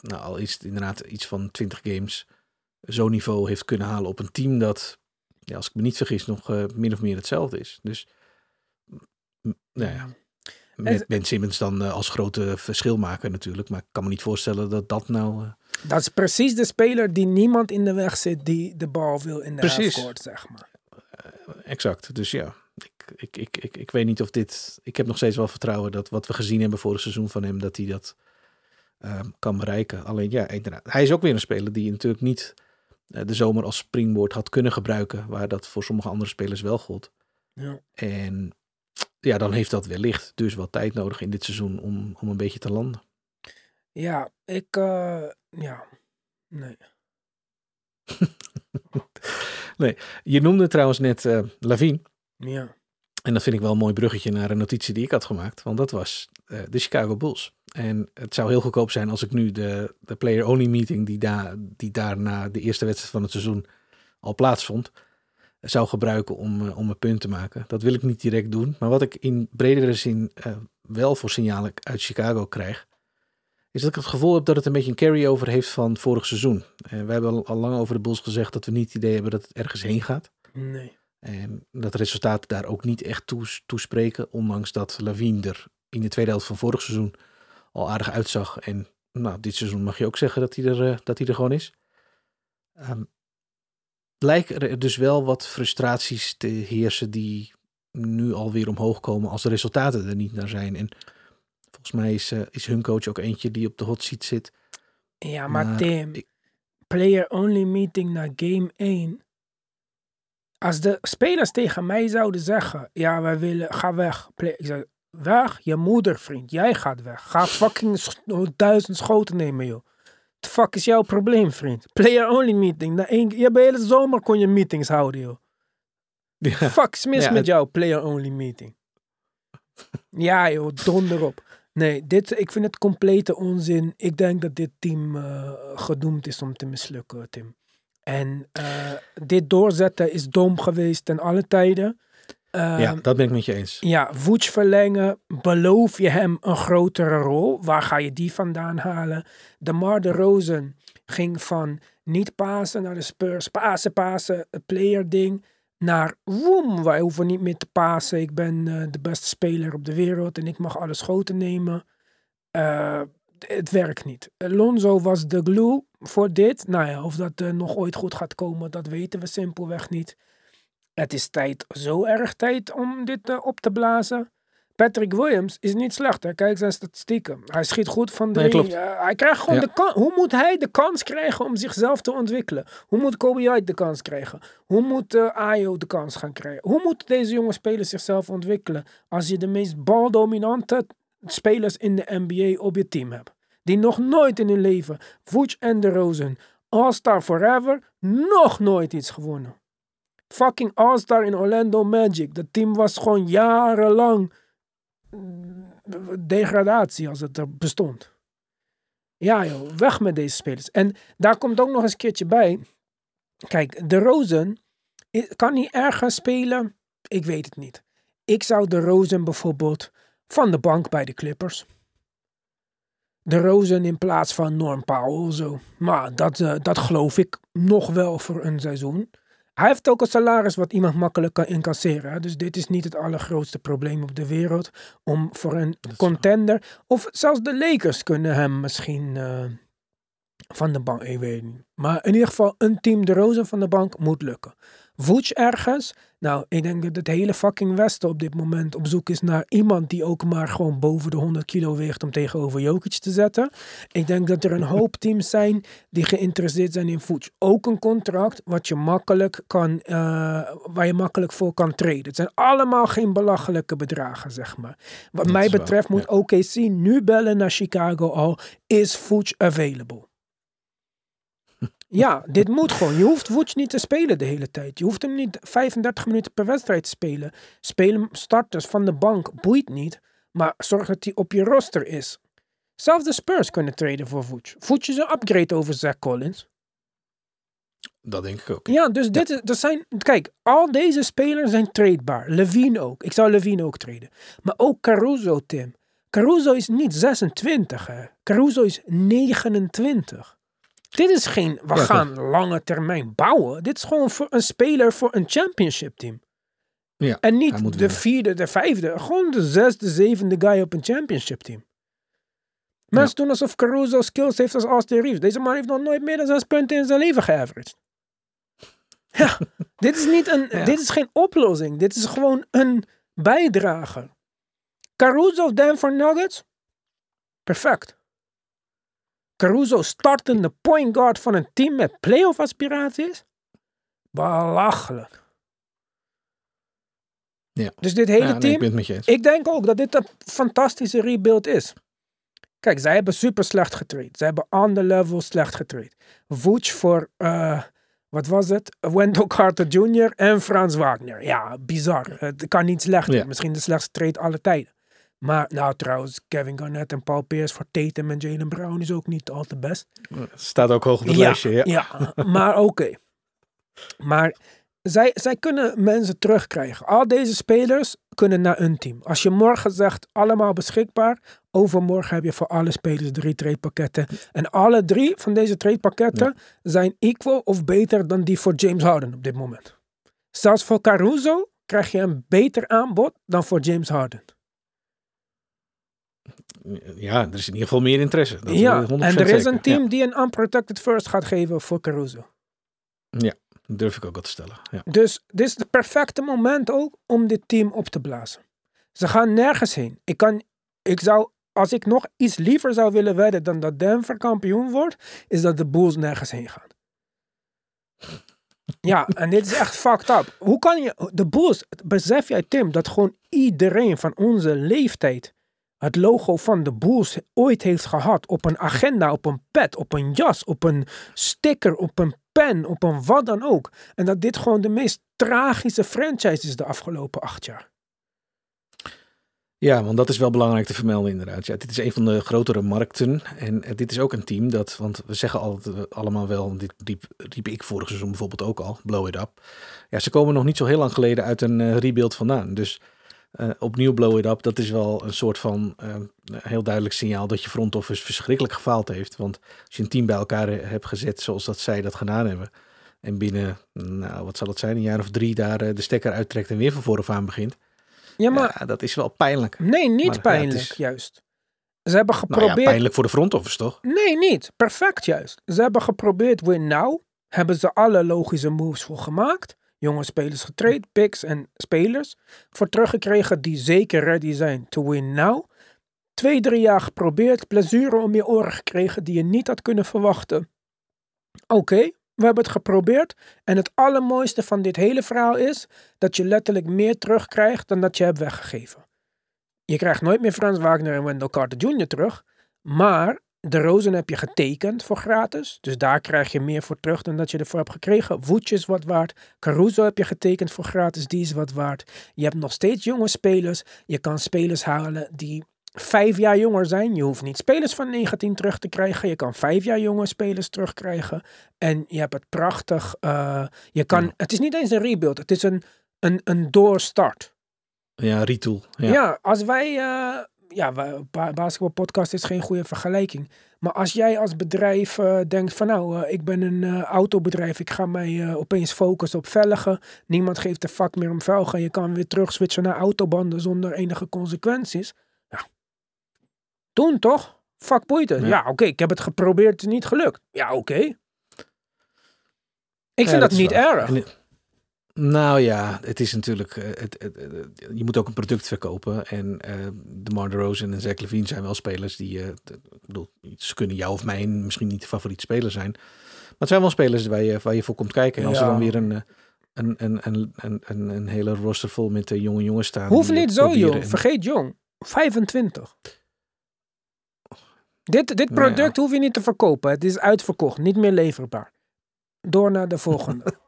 nou, al is het inderdaad iets van 20 games, zo'n niveau heeft kunnen halen op een team dat, ja, als ik me niet vergis, nog uh, min of meer hetzelfde is. Dus, nou ja, met Ben Simmons dan uh, als grote verschil maken natuurlijk, maar ik kan me niet voorstellen dat dat nou... Uh... Dat is precies de speler die niemand in de weg zit die de bal wil in de halfcourt, zeg maar. exact, dus ja. Ik, ik, ik, ik, ik weet niet of dit... Ik heb nog steeds wel vertrouwen dat wat we gezien hebben vorig seizoen van hem, dat hij dat um, kan bereiken. Alleen ja, inderdaad. Hij is ook weer een speler die natuurlijk niet uh, de zomer als springboard had kunnen gebruiken, waar dat voor sommige andere spelers wel gold. Ja. En ja, dan heeft dat wellicht dus wat tijd nodig in dit seizoen om, om een beetje te landen. Ja, ik, uh, ja, nee. nee, je noemde trouwens net uh, Lavine. Ja. En dat vind ik wel een mooi bruggetje naar een notitie die ik had gemaakt. Want dat was uh, de Chicago Bulls. En het zou heel goedkoop zijn als ik nu de, de player-only meeting die, daar die daar na de eerste wedstrijd van het seizoen al plaatsvond, zou gebruiken om, uh, om een punt te maken. Dat wil ik niet direct doen. Maar wat ik in bredere zin uh, wel voor signalen uit Chicago krijg, is dat ik het gevoel heb dat het een beetje een carry-over heeft van vorig seizoen. Uh, we hebben al, lang over de Bulls gezegd dat we niet het idee hebben dat het ergens heen gaat. Nee. En dat de resultaten daar ook niet echt toe, toespreken, ondanks dat Lavine er in de tweede helft van vorig seizoen al aardig uitzag. En nou, dit seizoen mag je ook zeggen dat hij er, dat hij er gewoon is. Um, lijken er dus wel wat frustraties te heersen die nu alweer omhoog komen als de resultaten er niet naar zijn. En volgens mij is, uh, is hun coach ook eentje die op de hot seat zit. Ja, maar, maar Tim, ik... player-only meeting naar game 1. Als de spelers tegen mij zouden zeggen, ja, wij willen, ga weg. Play, ik zeg, weg, je moeder, vriend. Jij gaat weg. Ga fucking duizend schoten nemen, joh. The fuck is jouw probleem, vriend? Player only meeting. Na één, je bij hele zomer kon je meetings houden, joh. Ja. Fuck is mis ja, met jouw player only meeting. ja, joh, donder op. Nee, dit, ik vind het complete onzin. Ik denk dat dit team uh, gedoemd is om te mislukken, Tim. En uh, dit doorzetten is dom geweest ten alle tijden. Uh, ja, dat ben ik met je eens. Ja, Vooch verlengen. Beloof je hem een grotere rol? Waar ga je die vandaan halen? De Mar de Rosen ging van niet pasen naar de Spurs. Pasen, pasen, player ding. Naar woem, wij hoeven niet meer te pasen. Ik ben uh, de beste speler op de wereld en ik mag alle schoten nemen. Uh, het werkt niet. Lonzo was de glue voor dit. Nou ja, of dat uh, nog ooit goed gaat komen, dat weten we simpelweg niet. Het is tijd, zo erg tijd om dit uh, op te blazen. Patrick Williams is niet slecht. Hè? Kijk zijn statistieken. Hij schiet goed van drie. Nee, uh, hij krijgt gewoon Ja. de kans. Hoe moet hij de kans krijgen om zichzelf te ontwikkelen? Hoe moet Kobe White de kans krijgen? Hoe moet uh, Ayo de kans gaan krijgen? Hoe moeten deze jonge spelers zichzelf ontwikkelen als je de meest baldominante spelers in de NBA op je team hebt? Die nog nooit in hun leven, Vooch en de Rosen, All-Star Forever, nog nooit iets gewonnen. Fucking All-Star in Orlando Magic. Dat team was gewoon jarenlang mm, degradatie als het er bestond. Ja joh, weg met deze spelers. En daar komt ook nog eens een keertje bij. Kijk, de Rosen i- kan niet ergens spelen. Ik weet het niet. Ik zou de Rosen bijvoorbeeld van de bank bij de Clippers. De Rosen in plaats van Norm Powell zo. Maar dat, eh, dat geloof ik nog wel voor een seizoen. Hij heeft ook een salaris wat iemand makkelijk kan incasseren. hè. Dus dit is niet het allergrootste probleem op de wereld. Om voor een contender. Of zelfs de Lakers kunnen hem misschien eh, van de bank. Ik weet niet. Maar in ieder geval een team de Rozen van de bank moet lukken. Vooch ergens. Nou, ik denk dat het hele fucking Westen op dit moment op zoek is naar iemand die ook maar gewoon boven de 100 kilo weegt om tegenover Jokic te zetten. Ik denk dat er een hoop teams zijn die geïnteresseerd zijn in Vooch. Ook een contract wat je makkelijk kan, eh, waar je makkelijk voor kan treden. Het zijn allemaal geen belachelijke bedragen, zeg maar. Wat Dat mij waar, betreft moet OKC nu bellen naar Chicago al. Is Vooch available? Ja, dit moet gewoon. Je hoeft Vooch niet te spelen de hele tijd. Je hoeft hem niet 35 minuten per wedstrijd te spelen. Speel hem starters van de bank, boeit niet. Maar zorg dat hij op je roster is. Zelfs de Spurs kunnen traden voor Vooch. Vooch is een upgrade over Zach Collins. Dat denk ik ook. Ja, dus dit is, er zijn, kijk, al deze spelers zijn tradebaar. Levine ook. Ik zou Levine ook traden. Maar ook Caruso, Tim. Caruso is niet 26, hè. Caruso is 29. Dit is geen, we Ja, gaan lange termijn bouwen. Dit is gewoon voor een speler voor een championship team. Ja, En niet de winnen. vierde, de vijfde. Gewoon de zesde, zevende guy op een championship team. Mensen doen alsof Caruso skills heeft als Austin Reeves. Deze man heeft nog nooit meer dan zes punten in zijn leven geaveraged. Ja, dit is, niet een, Ja. dit is geen oplossing. Dit is gewoon een bijdrage. Caruso Denver Nuggets? Perfect. Caruso startende point guard van een team met playoff aspiraties? Belachelijk. Ja. Dus dit hele Ja, nee, team, ik ben denk ook dat dit een fantastische rebuild is. Kijk, zij hebben super slecht getraind. Zij hebben on the level slecht getraind. Vooch voor, eh, wat was het? Wendell Carter Jr. en Frans Wagner. Ja, bizar. Het kan niet slechter. Ja. Misschien de slechtste trade aller tijden. Maar nou trouwens, Kevin Garnett en Paul Pierce voor Tatum en Jalen Brown is ook niet al te best. Staat ook hoog op het lijstje. Ja. Ja, maar oké. Maar zij, zij kunnen mensen terugkrijgen. Al deze spelers kunnen naar een team. Als je morgen zegt allemaal beschikbaar, overmorgen heb je voor alle spelers drie trade-pakketten. En alle drie van deze trade-pakketten zijn equal of beter dan die voor James Harden op dit moment. Zelfs voor Caruso krijg je een beter aanbod dan voor James Harden. Ja, er is in ieder geval meer interesse. Dat ja, is 100% en er is zeker. een team die een unprotected first gaat geven voor Caruso. Ja, dat durf ik ook wel te stellen. Ja. Dus dit is het perfecte moment ook om dit team op te blazen. Ze gaan nergens heen. Ik, kan, ik zou, als ik nog iets liever zou willen wedden dan dat Denver kampioen wordt, is dat de Bulls nergens heen gaan. Ja, en dit is echt fucked up. Hoe kan je, de Bulls, besef jij Tim, dat gewoon iedereen van onze leeftijd het logo van de Bulls ooit heeft gehad op een agenda, op een pet, op een jas, op een sticker, op een pen, op een wat dan ook. En dat dit gewoon de meest tragische franchise is de afgelopen acht jaar. Ja, want dat is wel belangrijk te vermelden inderdaad. Ja, dit is een van de grotere markten. En eh, dit is ook een team dat, want we zeggen altijd eh, allemaal wel, dit riep, ik vorig seizoen bijvoorbeeld ook al, blow it up. Ja, ze komen nog niet zo heel lang geleden uit een eh, rebuild vandaan. Dus eh, opnieuw blow it up, dat is wel een soort van eh, heel duidelijk signaal dat je front office verschrikkelijk gefaald heeft. Want als je een team bij elkaar eh, hebt gezet zoals dat zij dat gedaan hebben. En binnen, nou wat zal het zijn, een jaar of drie daar de stekker uittrekt en weer van vooraf aan begint. Ja, maar ja, dat is wel pijnlijk. nee, niet maar ja, het pijnlijk is- juist. Ze hebben Nou geprobeerd. ja, pijnlijk voor de front office toch? Nee, niet. Perfect juist. Ze hebben geprobeerd win now. Hebben ze alle logische moves voor gemaakt. Jonge spelers getraind, picks en spelers. Voor teruggekregen die zeker ready zijn to win now. Twee, drie jaar geprobeerd. Blessure om je oren gekregen die je niet had kunnen verwachten. Oké, we hebben het geprobeerd. En het allermooiste van dit hele verhaal is dat je letterlijk meer terugkrijgt dan dat je hebt weggegeven. Je krijgt nooit meer Frans Wagner en Wendell Carter Jr. terug. Maar De Rozen heb je getekend voor gratis. Dus daar krijg je meer voor terug dan dat je ervoor hebt gekregen. Woetje is wat waard. Caruso heb je getekend voor gratis. Die is wat waard. Je hebt nog steeds jonge spelers. Je kan spelers halen die vijf jaar jonger zijn. Je hoeft niet spelers van 19 terug te krijgen. Je kan vijf jaar jonge spelers terugkrijgen. En je hebt het prachtig. eh, je kan. Het is niet eens een rebuild. Het is een, een, een doorstart. Ja, retool. Ja, Ja. als wij. eh ja, basketbalpodcast is geen goede vergelijking. Maar als jij als bedrijf eh, denkt van nou, eh, ik ben een eh, autobedrijf, ik ga mij opeens focussen op velgen. Niemand geeft een fuck meer om velgen. Je kan weer terug switchen naar autobanden zonder enige consequenties. Ja. Doen toch? Fuck boeit het. Ja. Ja, oké, ik heb het geprobeerd, het is niet gelukt. Ja, oké. Ik vind Ja, dat, niet waar. erg. Nou ja, het is natuurlijk. eh, Het, het, je moet ook een product verkopen. En eh de Mar en Zach Levine zijn wel spelers die. eh, ik bedoel, ze kunnen jou of mij misschien niet de favoriete speler zijn. Maar het zijn wel spelers waar je, waar je voor komt kijken. En als Ja. er dan weer een, een, een, een, een, hele roster vol met eh, jonge jongens staan. Eh, niet zo jong. en- Vergeet jong. 25. Dit, dit Nou ja. product hoef je niet te verkopen. Het is uitverkocht. Niet meer leverbaar. Door naar de volgende.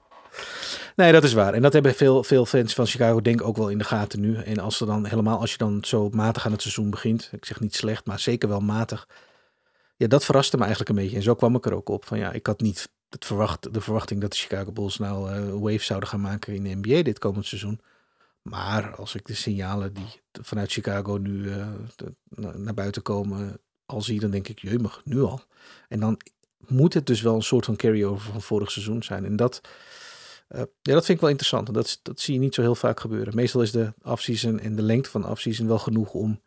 Nee, dat is waar. En dat hebben veel, veel fans van Chicago denk ik ook wel in de gaten nu. En als er dan helemaal, als je dan zo matig aan het seizoen begint, ik zeg niet slecht, maar zeker wel matig. Ja, dat verraste me eigenlijk een beetje. En zo kwam ik er ook op. Van ja, ik had niet het verwacht, de verwachting dat de Chicago Bulls nou eh waves zouden gaan maken in de NBA dit komend seizoen. Maar als ik de signalen die vanuit Chicago nu eh, naar buiten komen al zie, dan denk ik, jeumig, nu al. En dan moet het dus wel een soort van carryover van vorig seizoen zijn. En dat, ja, dat vind ik wel interessant. Dat, dat zie je niet zo heel vaak gebeuren. Meestal is de offseason en de lengte van de offseason wel genoeg om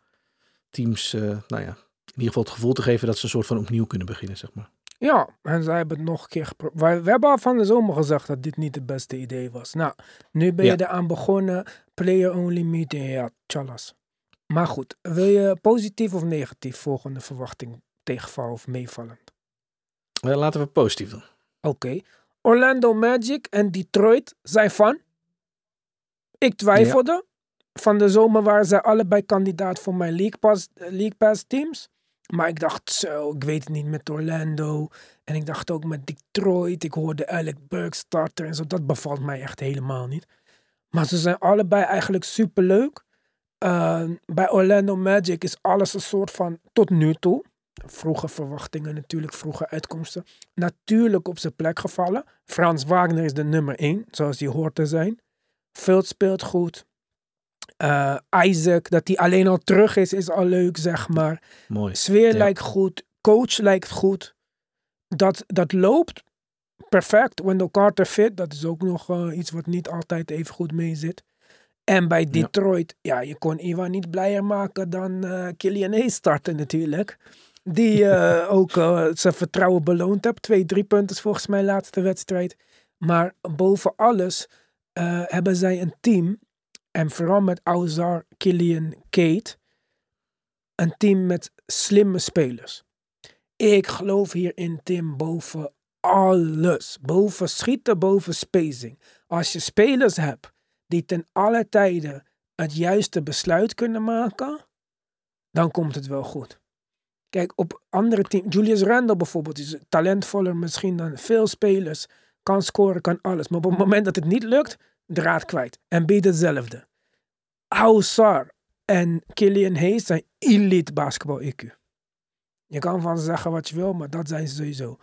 teams, eh, nou ja, in ieder geval het gevoel te geven dat ze een soort van opnieuw kunnen beginnen, zeg maar. ja, en zij hebben het nog een keer geprobeerd. We hebben al van de zomer gezegd dat dit niet het beste idee was. Nou, nu ben je Ja. eraan begonnen. Player only meeting. Ja, tjallas. Maar goed, wil je positief of negatief volgende verwachting tegenvallen of meevallen? Eh, laten we positief doen. Oké. Orlando Magic en Detroit zijn van. Ik twijfelde. Van de zomer waren zij allebei kandidaat voor mijn League Pass, League Pass teams. Maar ik dacht zo, ik weet het niet met Orlando. En ik dacht ook met Detroit. Ik hoorde Alec Burks starter en zo. Dat bevalt mij echt helemaal niet. Maar ze zijn allebei eigenlijk superleuk. Uh, bij Orlando Magic is alles een soort van tot nu toe. Vroege verwachtingen natuurlijk, vroege uitkomsten. Natuurlijk op zijn plek gevallen. Frans Wagner is de nummer 1, zoals hij hoort te zijn. Vult speelt goed. Uh, Isaac, dat hij alleen al terug is, is al leuk, zeg maar. Mooi. Sfeer Ja. lijkt goed. Coach lijkt goed. Dat, dat loopt perfect. Wendell Carter fit, dat is ook nog uh, iets wat niet altijd even goed mee zit. En bij Detroit, ja, je kon Iwan niet blijer maken dan uh, Killian Hayes starten natuurlijk. Die uh, ook uh, zijn vertrouwen beloond heeft. Twee, drie punten volgens mij laatste wedstrijd. Maar boven alles uh, hebben zij een team. En vooral met Auzar, Killian, Kate. Een team met slimme spelers. Ik geloof hierin, Tim, boven alles. Boven schieten, boven spacing. Als je spelers hebt die ten alle tijden het juiste besluit kunnen maken, dan komt het wel goed. Kijk, op andere teams, Julius Randle bijvoorbeeld, is talentvoller misschien dan veel spelers. Kan scoren, kan alles. Maar op het moment dat het niet lukt, draad kwijt. En beat hetzelfde. Houssar en Killian Hayes zijn elite basketbal IQ. Je kan van ze zeggen wat je wil, maar dat zijn ze sowieso.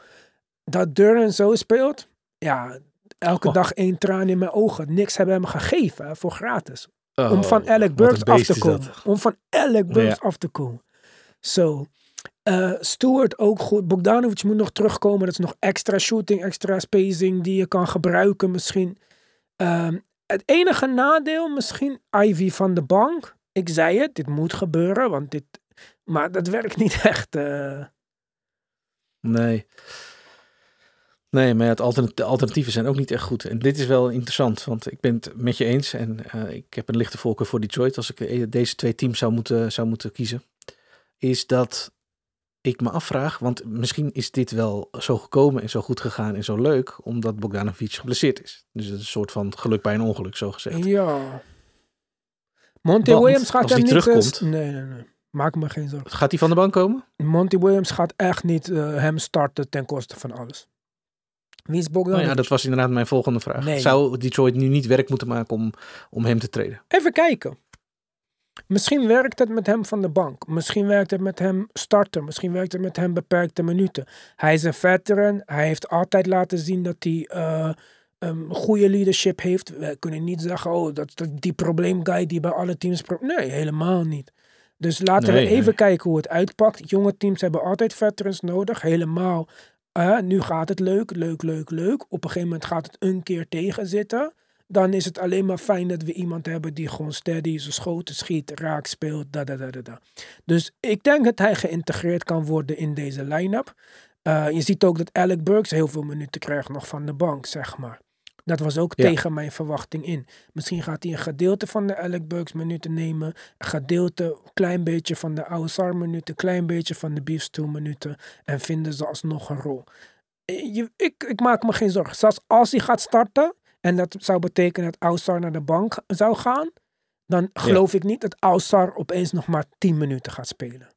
Dat Duran zo speelt, ja, elke oh. dag één traan in mijn ogen. Niks hebben hem gegeven hè, voor gratis. Oh, om van Alec Burks af te komen. Om van Alec Burks ja. af te komen. Zo. So, uh, Stewart ook goed. Bogdanovic moet nog terugkomen. Dat is nog extra shooting, extra spacing die je kan gebruiken misschien. Um, het enige nadeel misschien Ivy van de bank. Ik zei het, dit moet gebeuren, want dit... Maar dat werkt niet echt. Uh... Nee. Nee, maar het alternat de alternatieven zijn ook niet echt goed. En dit is wel interessant, want ik ben het met je eens. En uh, ik heb een lichte voorkeur voor Detroit als ik eh, deze twee teams zou moeten, zou moeten kiezen. Is dat ik me afvraag, want misschien is dit wel zo gekomen en zo goed gegaan en zo leuk, omdat Bogdanovic geblesseerd is. Dus het is een soort van geluk bij een ongeluk, zo gezegd. Ja. Monty Williams gaat als hij niet... terugkomt... Nee, nee, nee. Maak me geen zorgen. Gaat hij van de bank komen? Monty Williams gaat echt niet uh, hem starten ten koste van alles. Wie is Bogdanovic? Oh ja, dat was inderdaad mijn volgende vraag. Nee. Zou Detroit nu niet werk moeten maken om, om hem te treden? Even kijken. Misschien werkt het met hem van de bank. Misschien werkt het met hem starten. Misschien werkt het met hem beperkte minuten. Hij is een veteran. Hij heeft altijd laten zien dat hij uh, um, goede leadership heeft. We kunnen niet zeggen, oh, dat, dat die probleemguy die bij alle teams... Nee, helemaal niet. Dus laten Nee, we even nee. kijken hoe het uitpakt. Jonge teams hebben altijd veterans nodig. Helemaal. Uh, nu gaat het leuk, leuk, leuk, leuk. Op een gegeven moment gaat het een keer tegenzitten. Dan is het alleen maar fijn dat we iemand hebben die gewoon steady zijn schoten schiet, raak speelt, da da da da. Dus ik denk dat hij geïntegreerd kan worden in deze line-up. Uh, je ziet ook dat Alec Burks heel veel minuten krijgt nog van de bank, zeg maar. Dat was ook Ja. tegen mijn verwachting in. Misschien gaat hij een gedeelte van de Alec Burks minuten nemen. Een gedeelte, een klein beetje van de Awsar minuten. Een klein beetje van de Beef minuten. En vinden ze alsnog een rol. Eh, Je, ik, ik maak me geen zorgen. Zelfs als hij gaat starten. En dat zou betekenen dat Awsar naar de bank zou gaan. Dan geloof ik niet dat Awsar opeens nog maar 10 minuten gaat spelen.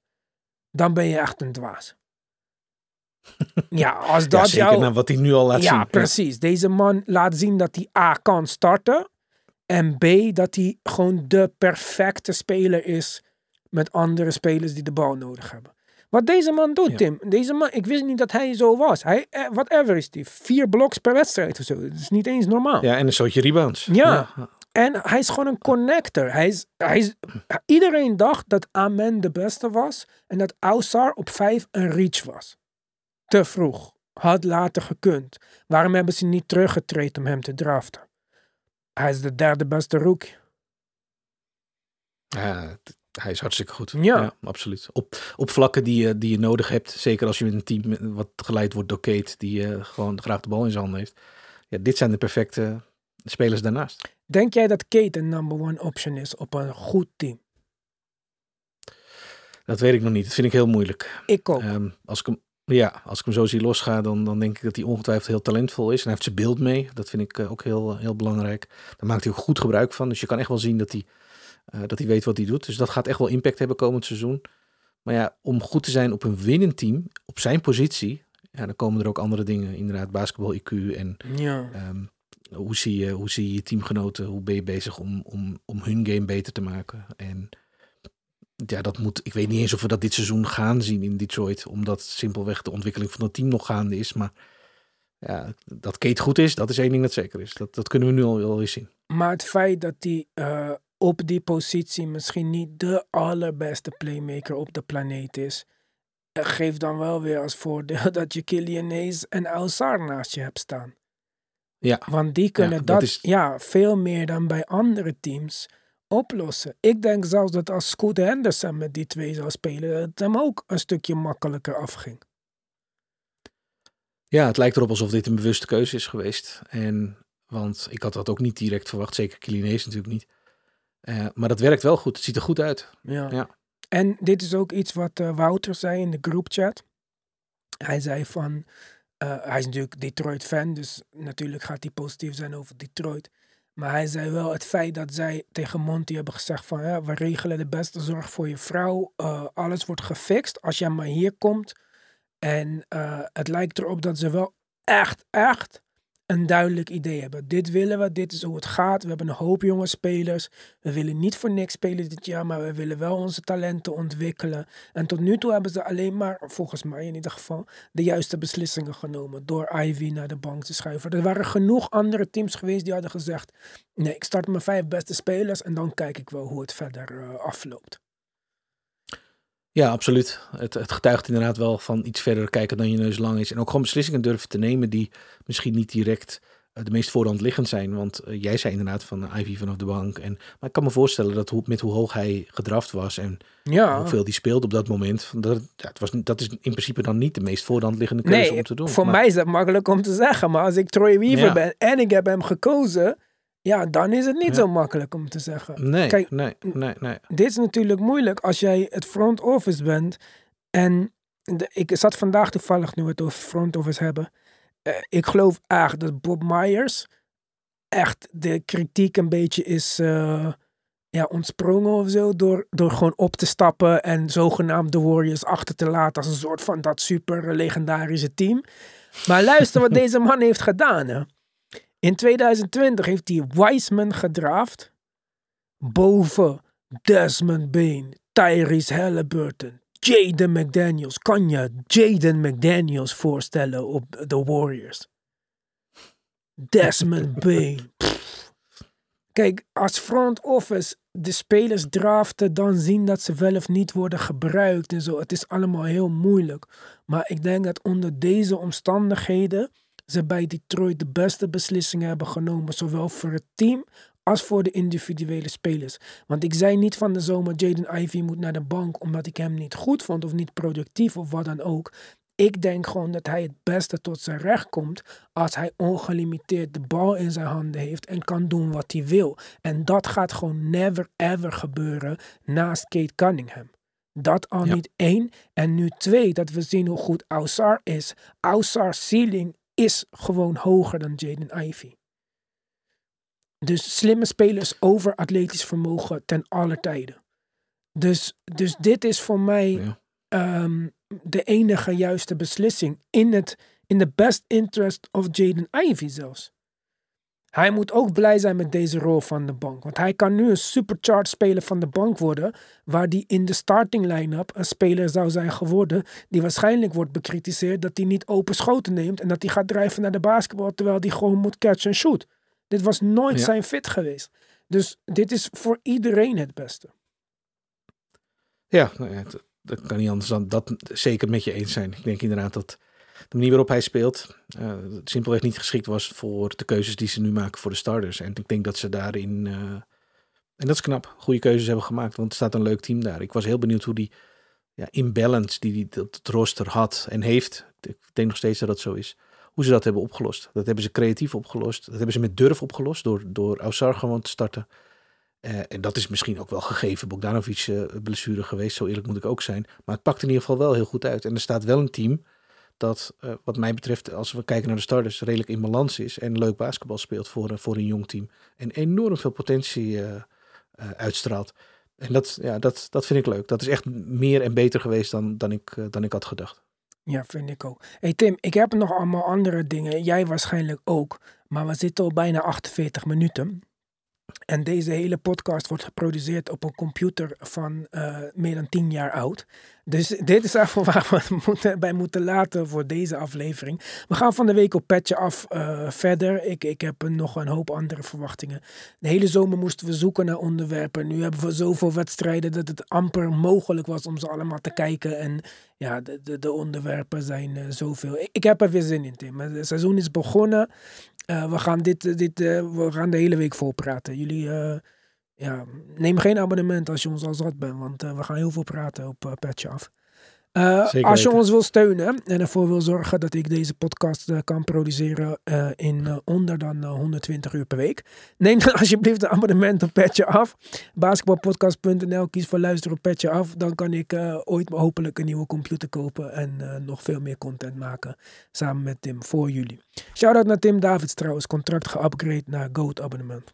Dan ben je echt een dwaas. ja, als Ja, dat zeker jou... naar wat hij nu al laat zien. Ja, precies. Deze man laat zien dat hij A kan starten. En B dat hij gewoon de perfecte speler is met andere spelers die de bal nodig hebben. Wat deze man doet, Ja. Tim. Deze man, ik wist niet dat hij zo was. Hij, eh, whatever is die, vier bloks per wedstrijd of zo. Dat is niet eens normaal. Ja, en een soortje rebounds. Ja. En hij is gewoon een connector. Hij is, hij is, iedereen dacht dat Amen de beste was en dat Ausar op vijf een reach was. Te vroeg. Had later gekund. Waarom hebben ze niet teruggetreden om hem te draften? Hij is de derde beste rookie. Ja, hij is hartstikke goed. Ja. absoluut. Op, op vlakken die, je- die je nodig hebt. Zeker als je met een team wat geleid wordt door Kate. Die eh, gewoon graag de bal in zijn handen heeft. Ja, dit zijn de perfecte spelers daarnaast. Denk jij dat Kate een number one option is op een goed team? Dat weet ik nog niet. Dat vind ik heel moeilijk. Ik ook. Ehm, als, ik hem, ja, als ik hem zo zie losgaan, dan, dan denk ik dat hij ongetwijfeld heel talentvol is. En hij heeft zijn beeld mee. Dat vind ik eh, ook heel, heel belangrijk. Daar maakt hij ook goed gebruik van. Dus je kan echt wel zien dat hij, eh, dat hij weet wat hij doet. Dus dat gaat echt wel impact hebben komend seizoen. Maar ja, om goed te zijn op een winnend team, op zijn positie, ja, dan komen er ook andere dingen. Inderdaad, basketbal IQ en ja. ehm, hoe, zie je, hoe zie je je teamgenoten, hoe ben je bezig om, om, om hun game beter te maken. En ja, dat moet, ik weet niet eens of we dat dit seizoen gaan zien in Detroit, omdat simpelweg de ontwikkeling van het team nog gaande is. Maar ja, dat Kate goed is, dat is één ding dat zeker is. Dat, dat kunnen we nu al wel eens zien. Maar het feit dat hij eh, op die positie misschien niet de allerbeste playmaker op de planeet is, eh, geeft dan wel weer als voordeel dat je Killian Hayes en Alzar naast je hebt staan. Ja, Want die kunnen dat dat, is- ja, veel meer dan bij andere teams oplossen. Ik denk zelfs dat als Scoot Henderson met die twee zou spelen, dat het hem ook een stukje makkelijker afging. ja, het lijkt erop alsof dit een bewuste keuze is geweest. En, want ik had dat ook niet direct verwacht, zeker Kilinees natuurlijk niet. Eh, maar dat werkt wel goed, het ziet er goed uit. Ja. Ja. En dit is ook iets wat eh, Wouter zei in de groupchat. Hij zei van, eh, hij is natuurlijk Detroit-fan, dus natuurlijk gaat hij positief zijn over Detroit. Maar hij zei wel het feit dat zij tegen Monty hebben gezegd van, ja, we regelen de beste zorg voor je vrouw. eh, alles wordt gefixt als jij maar hier komt. En eh, het lijkt erop dat ze wel echt, echt een duidelijk idee hebben. Dit willen we, dit is hoe het gaat. We hebben een hoop jonge spelers. We willen niet voor niks spelen dit jaar, maar we willen wel onze talenten ontwikkelen. En tot nu toe hebben ze alleen maar, volgens mij in ieder geval, de juiste beslissingen genomen door Ivy naar de bank te schuiven. Er waren genoeg andere teams geweest die hadden gezegd: nee, ik start mijn vijf beste spelers en dan kijk ik wel hoe het verder eh, afloopt. Ja, absoluut. Het, het getuigt inderdaad wel van iets verder kijken dan je neus lang is. En ook gewoon beslissingen durven te nemen die misschien niet direct eh, de meest voorhand liggend zijn. Want eh, jij zei inderdaad van eh, Ivy vanaf de bank. En, maar ik kan me voorstellen dat hoe, met hoe hoog hij gedraft was en Ja, hoeveel die speelde op dat moment. Dat, ja, het was, dat is in principe dan niet de meest voorhand liggende keuze nee, om te doen. voor Maar- mij is dat makkelijk om te zeggen. Maar als ik Troy Weaver Ja. ben en ik heb hem gekozen, ja, dan is het niet Ja. zo makkelijk om te zeggen. Nee, Kijk, nee, nee, nee. dit is natuurlijk moeilijk als jij het front office bent. En de, ik zat vandaag toevallig, nu we het over front office hebben. eh, ik geloof echt dat Bob Myers echt de kritiek een beetje is, eh, ja, ontsprongen of zo. Door, door gewoon op te stappen en zogenaamd de Warriors achter te laten. Als een soort van dat super legendarische team. Maar luister wat deze man heeft gedaan. Hè. In 2020 heeft hij Wiseman gedraft. Boven Desmond Bain, Tyrese Halliburton, Jaden McDaniels. Kan je Jaden McDaniels voorstellen op de Warriors? Desmond Bain. Pff. Kijk, als front office de spelers draften, dan zien dat ze wel of niet worden gebruikt en zo. Het is allemaal heel moeilijk. Maar ik denk dat onder deze omstandigheden ze bij Detroit de beste beslissingen hebben genomen, zowel voor het team als voor de individuele spelers. Want ik zei niet van de zomer, Jaden Ivy moet naar de bank omdat ik hem niet goed vond of niet productief of wat dan ook. Ik denk gewoon dat hij het beste tot zijn recht komt als hij ongelimiteerd de bal in zijn handen heeft en kan doen wat hij wil. En dat gaat gewoon never ever gebeuren naast Kate Cunningham. Dat al Ja. niet één. En nu twee, dat we zien hoe goed Ausar is. Ausar's ceiling is gewoon hoger dan Jaden Ivy. Dus slimme spelers over atletisch vermogen ten alle tijden. Dus, dus dit is voor mij Ja. ehm, de enige juiste beslissing. In, het, in de best interest of Jaden Ivy zelfs. Hij moet ook blij zijn met deze rol van de bank. Want hij kan nu een supercharged speler van de bank worden. Waar die in de starting line-up een speler zou zijn geworden. Die waarschijnlijk wordt bekritiseerd dat hij niet open schoten neemt. En dat hij gaat drijven naar de basketbal terwijl hij gewoon moet catch en shoot. Dit was nooit Ja. zijn fit geweest. Dus dit is voor iedereen het beste. Ja, nou dat kan niet anders dan dat zeker met je eens zijn. Ik denk inderdaad dat de manier waarop hij speelt eh, simpelweg niet geschikt was voor de keuzes die ze nu maken voor de starters. En ik denk dat ze daarin, eh, en dat is knap, goede keuzes hebben gemaakt, want er staat een leuk team daar. Ik was heel benieuwd hoe die ja, imbalance die die dat het roster had en heeft, ik denk nog steeds dat dat zo is, hoe ze dat hebben opgelost. Dat hebben ze creatief opgelost, dat hebben ze met durf opgelost door, door Ausar gewoon te starten. Eh, en dat is misschien ook wel gegeven Bogdanovic eh, blessure geweest, zo eerlijk moet ik ook zijn. Maar het pakt in ieder geval wel heel goed uit. En er staat wel een team dat, eh, wat mij betreft, als we kijken naar de starters, redelijk in balans is en leuk basketbal speelt voor, eh, voor een jong team. En enorm veel potentie eh, uitstraalt. En dat, ja, dat, dat vind ik leuk. Dat is echt meer en beter geweest dan, dan, ik, dan ik had gedacht. Ja, vind ik ook. hey Tim, ik heb nog allemaal andere dingen. Jij waarschijnlijk ook. Maar we zitten al bijna 48 minuten. En deze hele podcast wordt geproduceerd op een computer van meer dan 10 jaar oud. Dus dit is waar we moeten, bij moeten laten voor deze aflevering. We gaan van de week op Petje af eh, verder. Ik, ik heb nog een hoop andere verwachtingen. De hele zomer moesten we zoeken naar onderwerpen. Nu hebben we zoveel wedstrijden dat het amper mogelijk was om ze allemaal te kijken. En ja, de, de, de onderwerpen zijn eh, zoveel. Ik, heb er weer zin in, Tim. Het seizoen is begonnen. Eh, we, gaan dit, dit, we gaan de hele week vol praten. Jullie, ja, neem geen abonnement als je ons al zat bent, want eh, we gaan heel veel praten op Patch Af. Uh, Zeker als je ons wil steunen en ervoor wil zorgen dat ik deze podcast uh, kan produceren uh, in onder dan 120 uur per week, neem dan alsjeblieft een abonnement op Petje Af. Basketbalpodcast.nl, kies voor luisteren op Petje Af. Dan kan ik ooit hopelijk een nieuwe computer kopen en nog veel meer content maken samen met Tim voor jullie. Shoutout naar Tim Davids trouwens, contract geupgrade naar Goat abonnement.